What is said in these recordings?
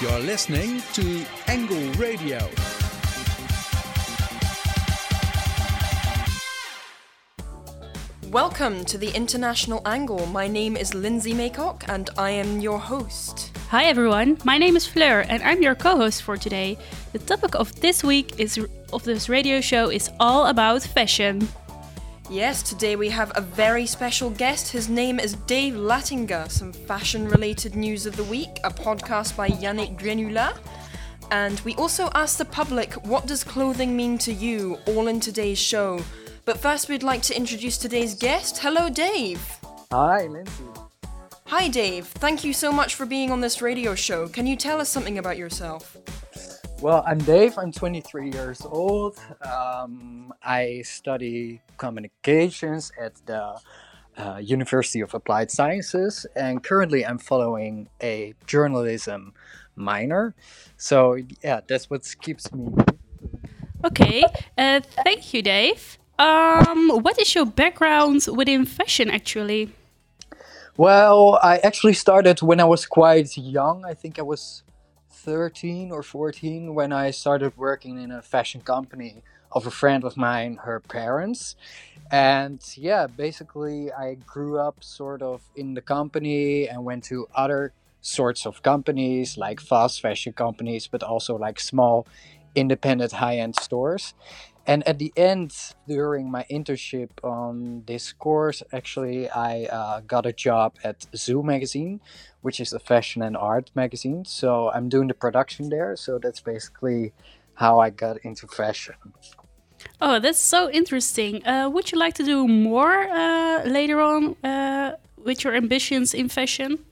You're listening to Angle Radio. Welcome to the International Angle. My name is Lindsay Maycock and I am your host. Hi everyone, my name is Fleur and I'm your co-host for today. The topic of this week is of this radio show is all about fashion. Yes, today we have a very special guest. His name is Dave Lattinger. Some fashion related news of the week, a podcast by Yannick Grenouillard. And we also asked the public, what does clothing mean to you, all in today's show. But first, we'd like to introduce today's guest. Hello, Dave. Hi, Lindsay. Hi, Dave. Thank you so much for being on this radio show. Can you tell us something about yourself? Well, I'm Dave. I'm 23 years old. Um, I study communications at the uh, University of Applied Sciences, and currently I'm following a journalism minor. So, yeah, that's what keeps me. Okay, uh, thank you, Dave. Um, what is your background within fashion, actually? Well, I actually started when I was quite young. I think I was 13 or 14 when I started working in a fashion company of a friend of mine, her parents. And yeah, basically, I grew up sort of in the company and went to other sorts of companies like fast fashion companies, but also like small independent high end stores. And at the end, during my internship on this course, actually, I uh, got a job at Zoo Magazine, which is a fashion and art magazine. So I'm doing the production there. So that's basically how I got into fashion. Oh, that's so interesting. Uh, would you like to do more uh, later on uh, with your ambitions in fashion?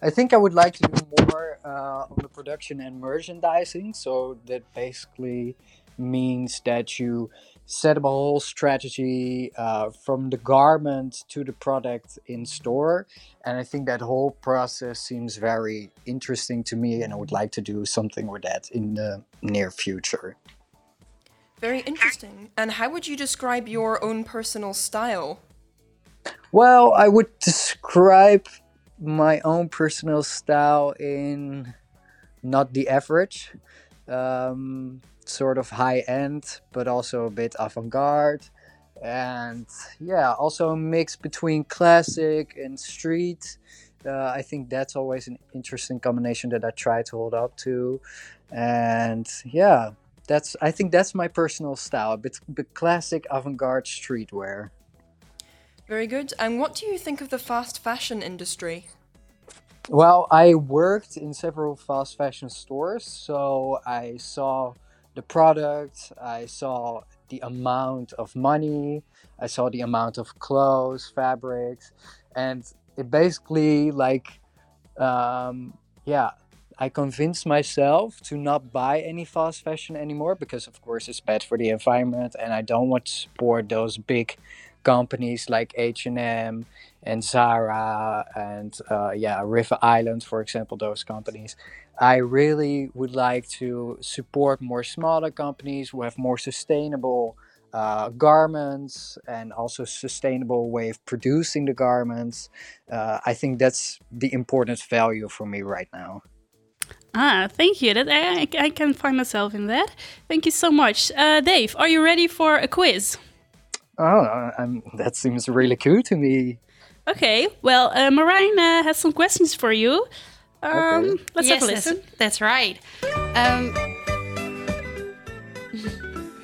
I think I would like to do more uh, on the production and merchandising. So that basically means that you set up a whole strategy uh, from the garment to the product in store. And I think that whole process seems very interesting to me, and I would like to do something with that in the near future. Very interesting. And how would you describe your own personal style? Well, I would describe my own personal style in not the average. Um, sort of high end, but also a bit avant garde. And yeah, also a mix between classic and street. Uh, I think that's always an interesting combination that I try to hold up to. And yeah, that's I think that's my personal style, a bit, bit classic avant garde streetwear. Very good. And what do you think of the fast fashion industry? Well, I worked in several fast fashion stores, so I saw the product, I saw the amount of money, I saw the amount of clothes, fabrics, and it basically like, um, yeah, I convinced myself to not buy any fast fashion anymore because, of course, it's bad for the environment, and I don't want to support those big companies like H&M and Zara and uh, yeah, River Island, for example, those companies. I really would like to support more smaller companies who have more sustainable uh, garments and also sustainable way of producing the garments. Uh, I think that's the important value for me right now. Ah, thank you. That I, I can find myself in that. Thank you so much, uh, Dave. Are you ready for a quiz? Oh, I'm, that seems really cool to me. Okay. Well, uh, Marijn uh, has some questions for you. Um, okay. Let's yes, have a listen. That's, that's right. Um,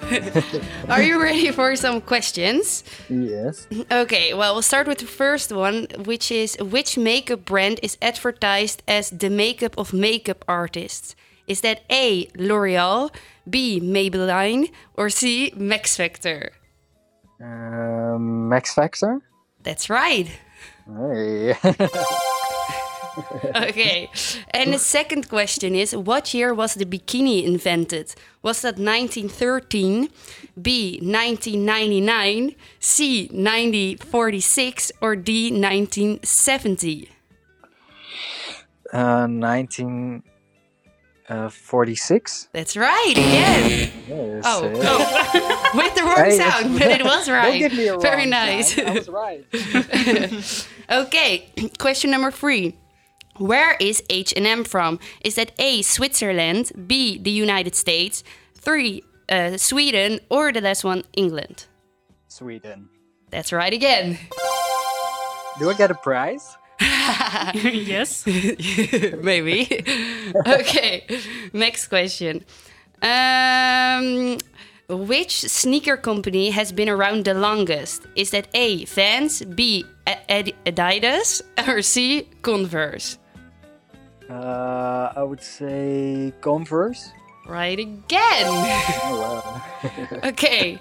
are you ready for some questions? Yes. Okay, well, we'll start with the first one, which is which makeup brand is advertised as the makeup of makeup artists? Is that A, L'Oreal, B, Maybelline, or C, Max Factor? Um, Max Factor? That's right. Hey. okay. And the second question is what year was the bikini invented? Was that 1913, B 1999, C 1946 or D 1970? Uh, 1946. That's right again. Yes, Oh, oh. with the wrong Hey, sound, but it was right. Don't give me a Very nice. I was right. okay, question number three. Where is H&M from? Is that A, Switzerland, B, the United States, 3, uh, Sweden, or the last one, England? Sweden. That's right again. Do I get a prize? yes. Maybe. okay, next question. Um, which sneaker company has been around the longest? Is that A, Vans, B, Ad- Adidas, or C, Converse? Uh, I would say Converse. Right again. Oh, okay,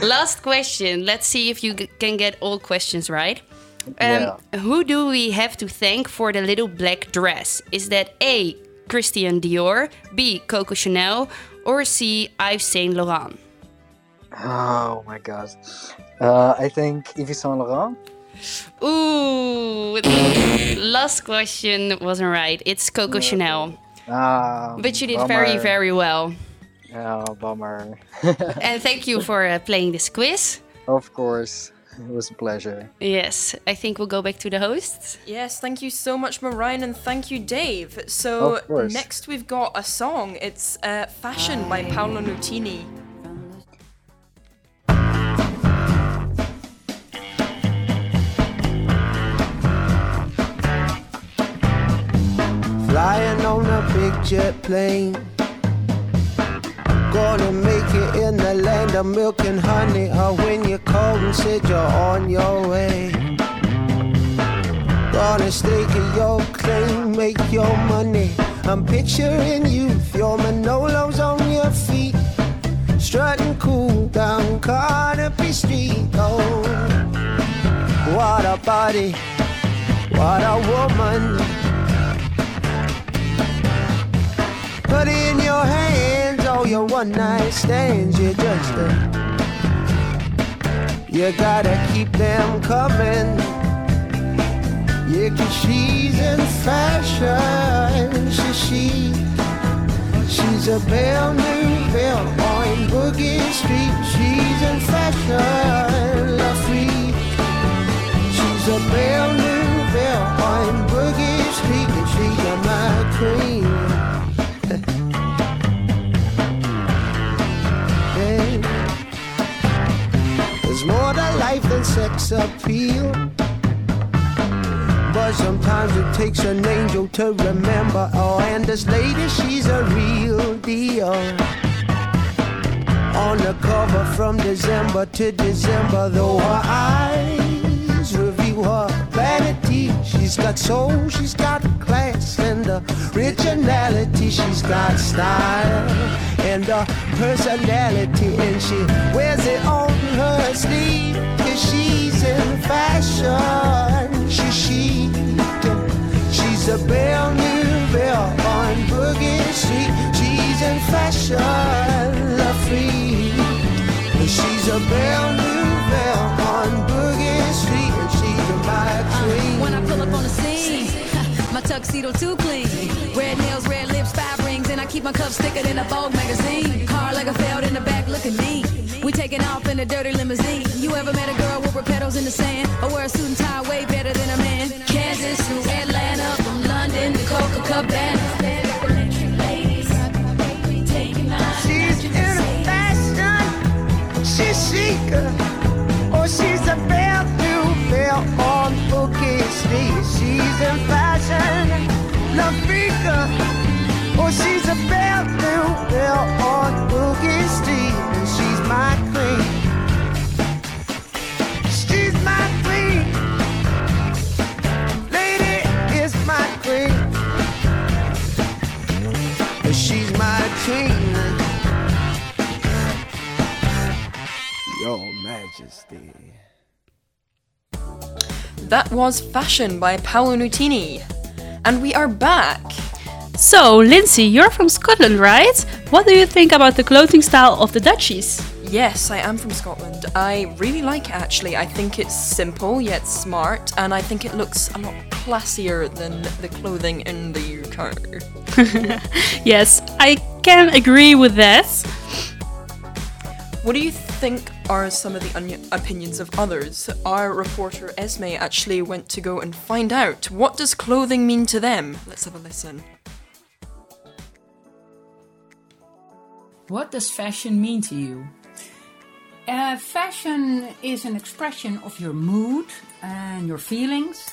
last question. Let's see if you can get all questions right. Um, Yeah. Who do we have to thank for the little black dress? Is that A. Christian Dior, B. Coco Chanel, or C. Yves Saint Laurent? Oh my god. Uh, I think Yves Saint Laurent. Ooh, last question wasn't right. It's Coco Chanel, Ah, but you did very, very well. Oh, bummer. And thank you for uh, playing this quiz. of course, it was a pleasure. Yes, I think we'll go back to the hosts. Yes, thank you so much, Mariah, and thank you, Dave. So next we've got a song. It's uh, "Fashion" by Paolo Nutini. Flying on a big jet plane. Gonna make it in the land of milk and honey. Or when you're and said you're on your way. Gonna stake your claim, make your money. I'm picturing youth, your Manolos on your feet. Strutting cool down Carnaby Street. Oh, what a body, what a woman. Put in your hands all your one night stands. You just uh, you gotta keep them coming. Yeah, 'cause she's in fashion. She, she she's a belle new belle on Boogie Street. She's in fashion, appeal. But sometimes it takes an angel to remember. Oh, and this lady, she's a real deal. On the cover from December to December, though her eyes reveal her vanity. She's got soul, she's got class and originality. She's got style and a personality, and she wears it on her sleeve. Cause she's in fashion. She, she, she's a belle new belle on Boogie Street. She's in fashion, la free. She's a belle new belle on Boogie Street, and she's a my queen. When I pull up on the scene, my tuxedo too clean. Red nails, red lips, five rings, and I keep my cuffs thicker than a Vogue magazine. Car like a failed in the back, looking neat. We taking off in a dirty limousine. Or wear a suit and tie way better than a man? Kansas to Atlanta, from London to Copacabana. She's in fashion, she's chic. Oh, she's a belle new belle on Boogie Street. She's in fashion, La Frica. Oh, she's a belle new belle on Boogie my queen. Your Majesty. That was "Fashion" by Paolo Nutini, and we are back. So, Lindsay, you're from Scotland, right? What do you think about the clothing style of the Dutchies? Yes, I am from Scotland. I really like it actually. I think it's simple yet smart, and I think it looks a lot classier than the clothing in the UK. Yes, I can agree with that. What do you think are some of the onion- opinions of others. Our reporter Esme actually went to go and find out what does clothing mean to them. Let's have a listen. What does fashion mean to you? Uh, fashion is an expression of your mood and your feelings.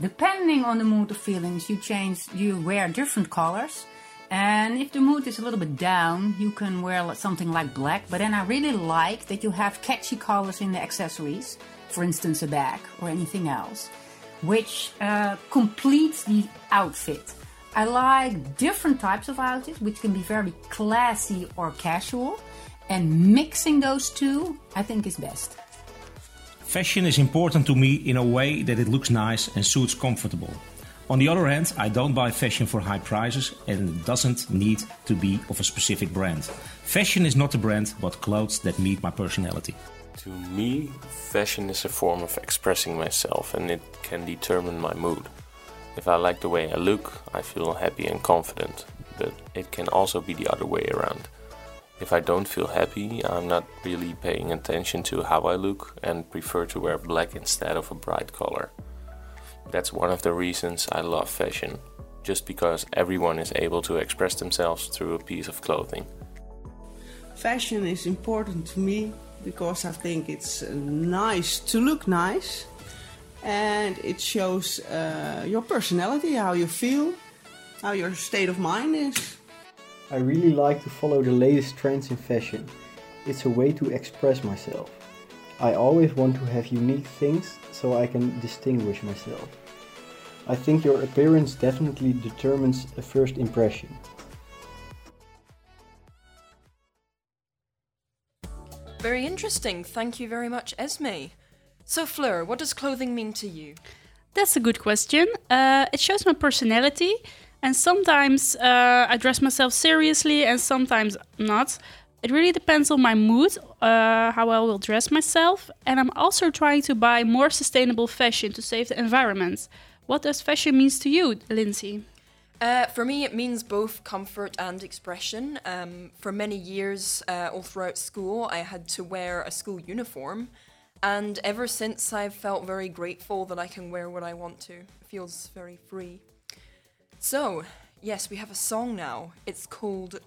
Depending on the mood or feelings, you change, you wear different colors. And if the mood is a little bit down, you can wear something like black. But then I really like that you have catchy colors in the accessories, for instance, a bag or anything else, which uh, completes the outfit. I like different types of outfits, which can be very classy or casual, and mixing those two, I think, is best. Fashion is important to me in a way that it looks nice and suits comfortable. On the other hand, I don't buy fashion for high prices and it doesn't need to be of a specific brand. Fashion is not a brand, but clothes that meet my personality. To me, fashion is a form of expressing myself and it can determine my mood. If I like the way I look, I feel happy and confident, but it can also be the other way around. If I don't feel happy, I'm not really paying attention to how I look and prefer to wear black instead of a bright color. That's one of the reasons I love fashion, just because everyone is able to express themselves through a piece of clothing. Fashion is important to me because I think it's uh, nice to look nice and it shows uh, your personality, how you feel, how your state of mind is. I really like to follow the latest trends in fashion. It's a way to express myself. I always want to have unique things so I can distinguish myself. I think your appearance definitely determines a first impression. Very interesting. Thank you very much, Esme. So, Fleur, what does clothing mean to you? That's a good question. Uh, it shows my personality, and sometimes uh, I dress myself seriously, and sometimes not. It really depends on my mood, uh, how I will dress myself, and I'm also trying to buy more sustainable fashion to save the environment. What does fashion means to you, Lindsay? Uh, for me, it means both comfort and expression. Um, for many years, uh, all throughout school, I had to wear a school uniform. And ever since, I've felt very grateful that I can wear what I want to. It feels very free. So, yes, we have a song now. It's called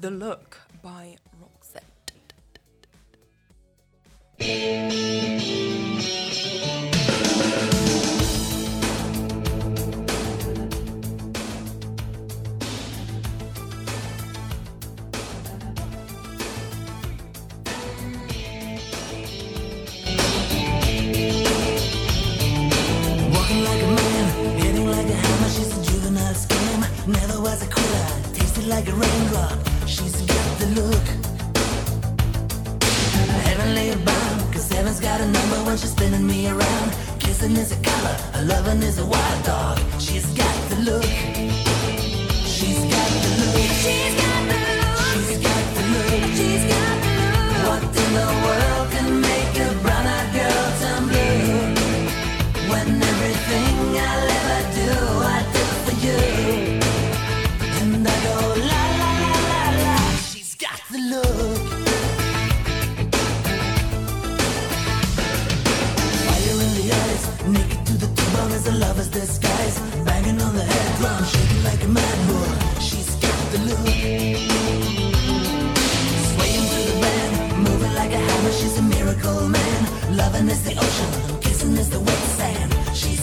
The Look by Roxette. Like a raindrop. She's got the look. Heavenly bound, cause heaven's got a number when she's spinning me around. Kissing is a color, her loving is a wild dog. She's got the look. She's got the look. She's got the look. She's got the look. She's got the look. What in the Loving is the ocean, kissing is the wet sand. She's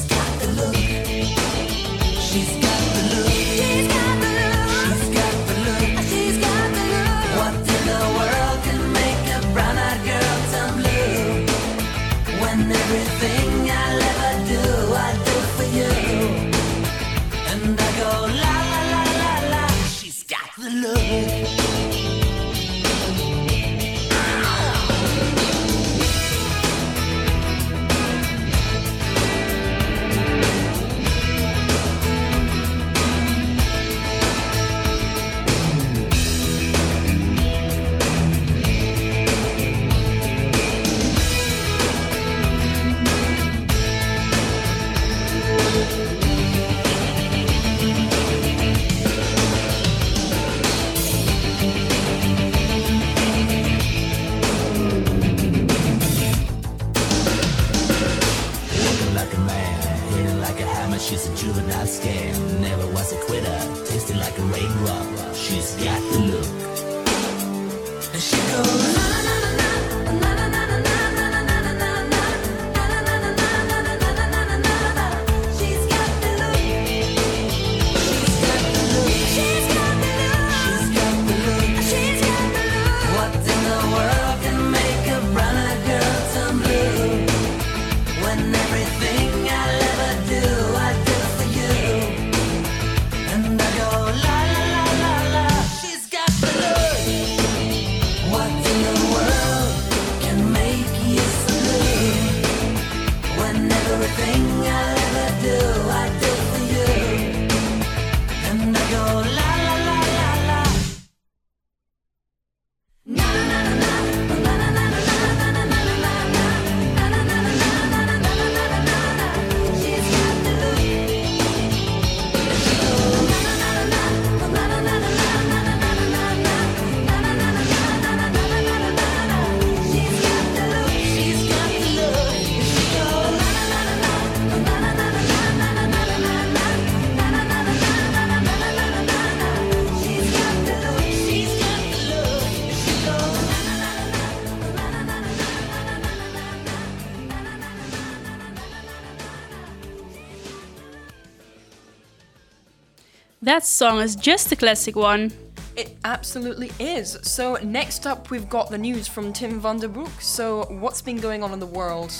That song is just a classic one. It absolutely is. So, next up, we've got the news from Tim van der Broek. So, what's been going on in the world?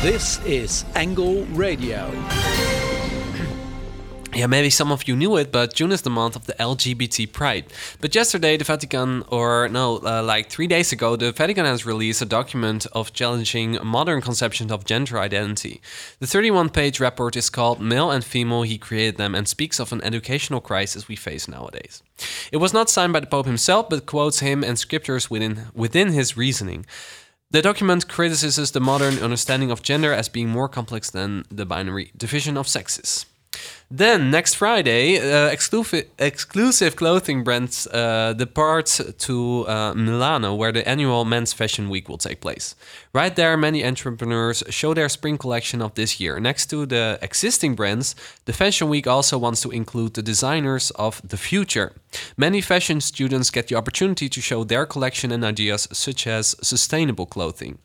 This is Angle Radio. Yeah, maybe some of you knew it, but June is the month of the LGBT Pride. But yesterday, the Vatican, or no, uh, like three days ago, the Vatican has released a document of challenging modern conceptions of gender identity. The 31 page report is called Male and Female, He Created Them, and speaks of an educational crisis we face nowadays. It was not signed by the Pope himself, but quotes him and scriptures within, within his reasoning. The document criticizes the modern understanding of gender as being more complex than the binary division of sexes. Then next Friday, uh, exclusive, exclusive clothing brands uh, depart to uh, Milano, where the annual Men's Fashion Week will take place. Right there, many entrepreneurs show their spring collection of this year. Next to the existing brands, the Fashion Week also wants to include the designers of the future. Many fashion students get the opportunity to show their collection and ideas, such as sustainable clothing.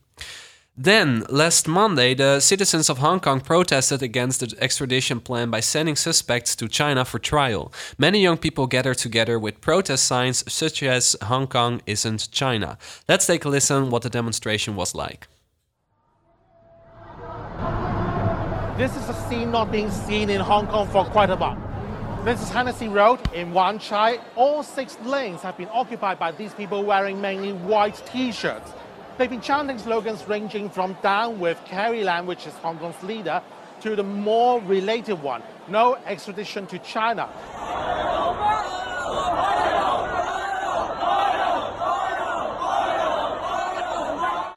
Then, last Monday, the citizens of Hong Kong protested against the extradition plan by sending suspects to China for trial. Many young people gathered together with protest signs such as Hong Kong isn't China. Let's take a listen what the demonstration was like. This is a scene not being seen in Hong Kong for quite a while. This is Hennessy Road in Wan Chai. All six lanes have been occupied by these people wearing mainly white t-shirts. They've been chanting slogans ranging from down with Carrie Lam, which is Hong Kong's leader, to the more related one, no extradition to China.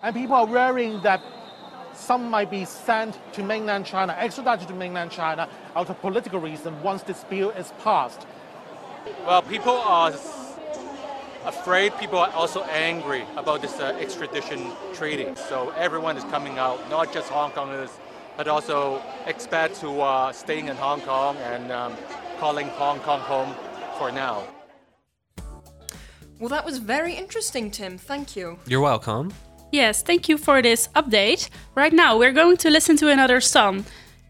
And people are worrying that some might be sent to mainland China, extradited to mainland China out of political reason once this bill is passed. Well, people are afraid. People are also angry about this uh, extradition treaty. So everyone is coming out, not just Hong Kongers, but also expats who are staying in Hong Kong and um, calling Hong Kong home for now. Well, that was very interesting, Tim. Thank you. You're welcome. Yes, thank you for this update. Right now, we're going to listen to another song.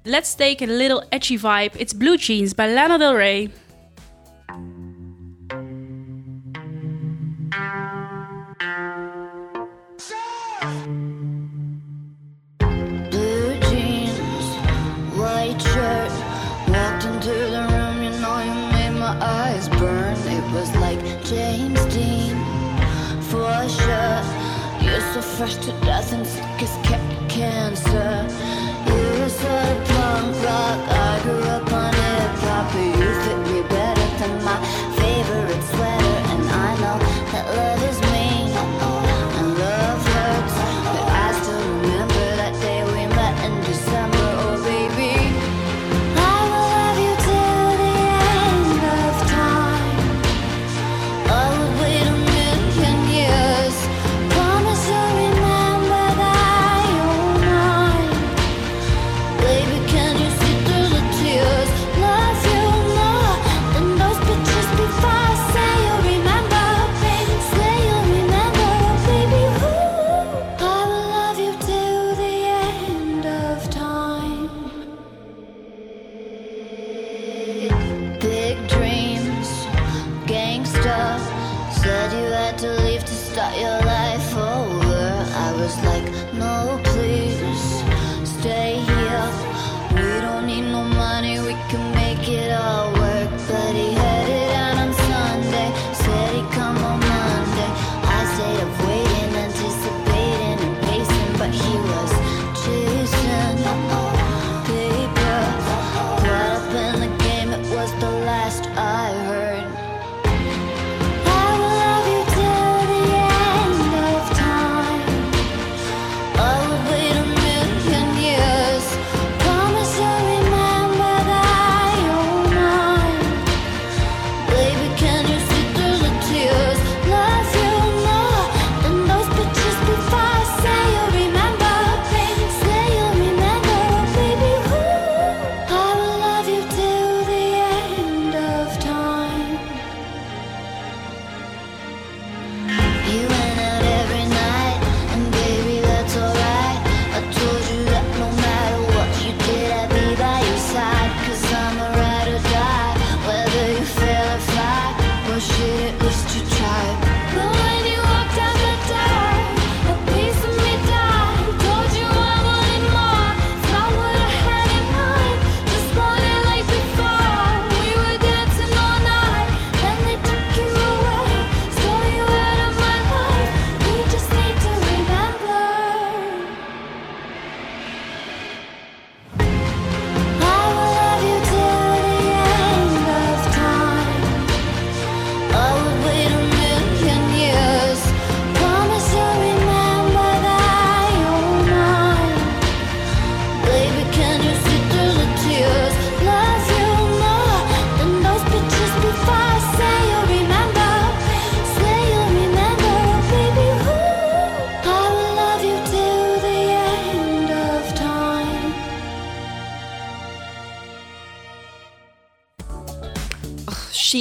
Let's take a little edgy vibe. It's Blue Jeans by Lana Del Rey. So fresh to death and sick as cancer. was like, no.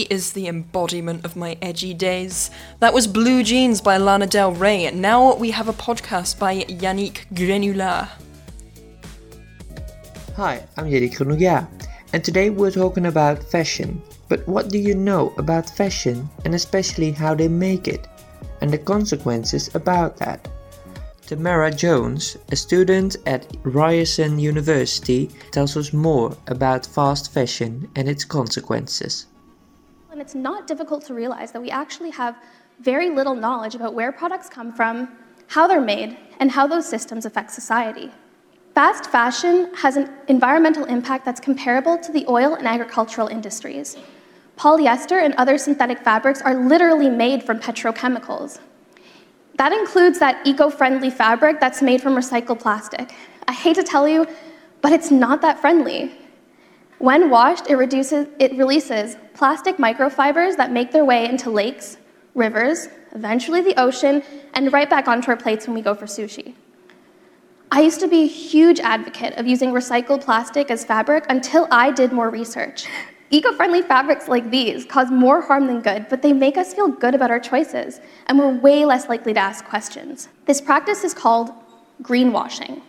Is the embodiment of my edgy days. That was Blue Jeans by Lana Del Rey. And now we have a podcast by Yannick Grenouillard. Hi, I'm Yannick Grenouillard, and today we're talking about fashion. But what do you know about fashion, and especially how they make it, and the consequences about that? Tamara Jones, a student at Ryerson University, tells us more about fast fashion and its consequences. And it's not difficult to realize that we actually have very little knowledge about where products come from, how they're made, and how those systems affect society. Fast fashion has an environmental impact that's comparable to the oil and agricultural industries. Polyester and other synthetic fabrics are literally made from petrochemicals. That includes that eco friendly fabric that's made from recycled plastic. I hate to tell you, but it's not that friendly. When washed, it, reduces, it releases plastic microfibers that make their way into lakes, rivers, eventually the ocean, and right back onto our plates when we go for sushi. I used to be a huge advocate of using recycled plastic as fabric until I did more research. Eco friendly fabrics like these cause more harm than good, but they make us feel good about our choices, and we're way less likely to ask questions. This practice is called greenwashing.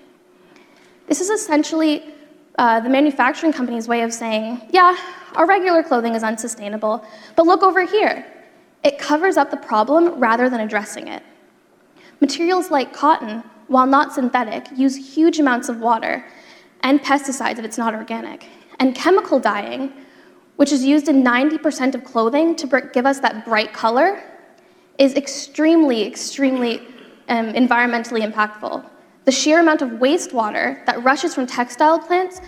This is essentially uh, the manufacturing company's way of saying, yeah, our regular clothing is unsustainable, but look over here. It covers up the problem rather than addressing it. Materials like cotton, while not synthetic, use huge amounts of water and pesticides if it's not organic. And chemical dyeing, which is used in 90% of clothing to give us that bright color, is extremely, extremely um, environmentally impactful. The sheer amount of wastewater that rushes from textile plants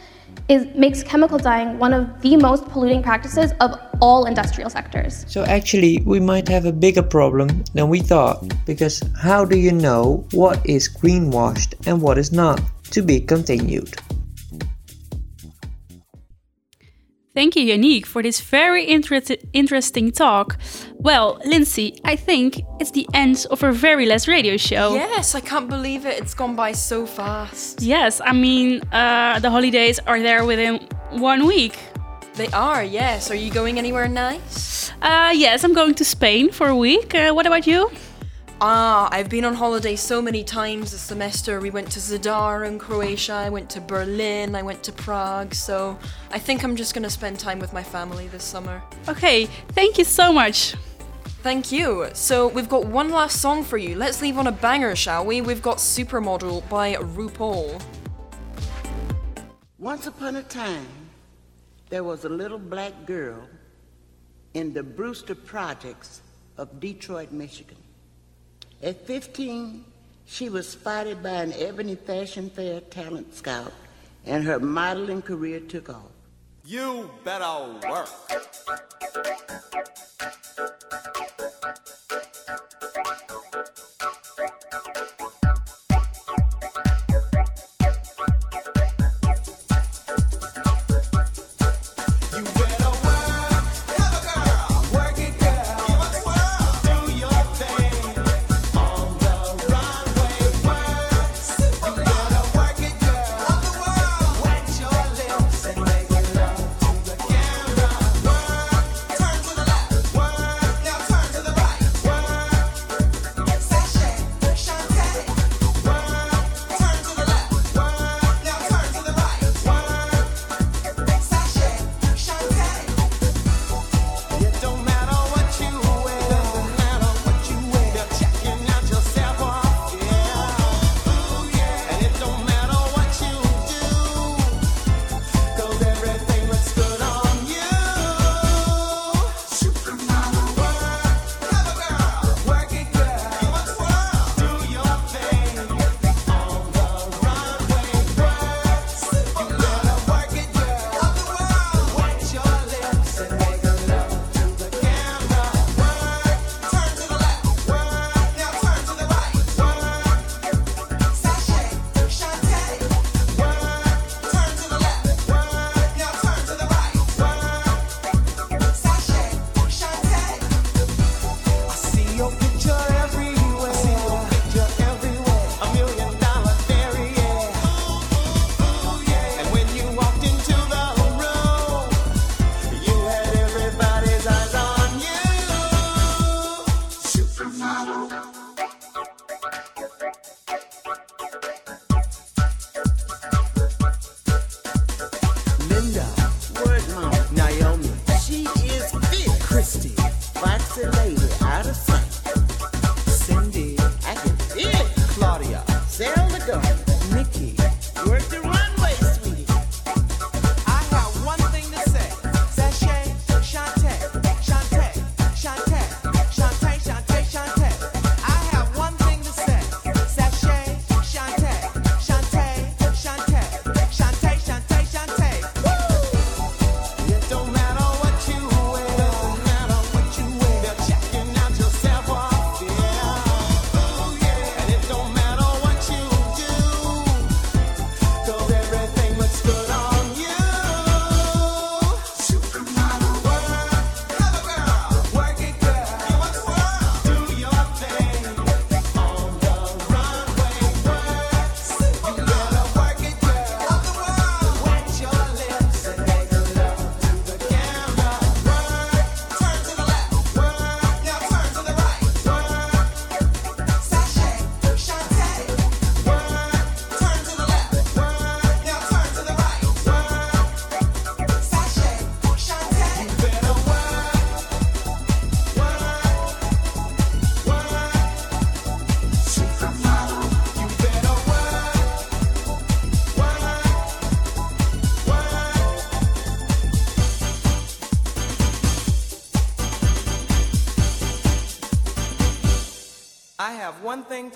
is, makes chemical dyeing one of the most polluting practices of all industrial sectors. So, actually, we might have a bigger problem than we thought, because how do you know what is greenwashed and what is not? To be continued. Thank you, Yannick, for this very inter- interesting talk. Well, Lindsay, I think it's the end of our very last radio show. Yes, I can't believe it. It's gone by so fast. Yes, I mean, uh, the holidays are there within one week. They are, yes. Are you going anywhere nice? Uh, yes, I'm going to Spain for a week. Uh, what about you? Ah, I've been on holiday so many times this semester. We went to Zadar in Croatia, I went to Berlin, I went to Prague, so I think I'm just gonna spend time with my family this summer. Okay, thank you so much. Thank you. So we've got one last song for you. Let's leave on a banger, shall we? We've got Supermodel by RuPaul. Once upon a time, there was a little black girl in the Brewster Projects of Detroit, Michigan. At 15, she was spotted by an Ebony Fashion Fair talent scout, and her modeling career took off. You better work. fascinated, out of sight.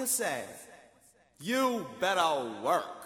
Say. You better work.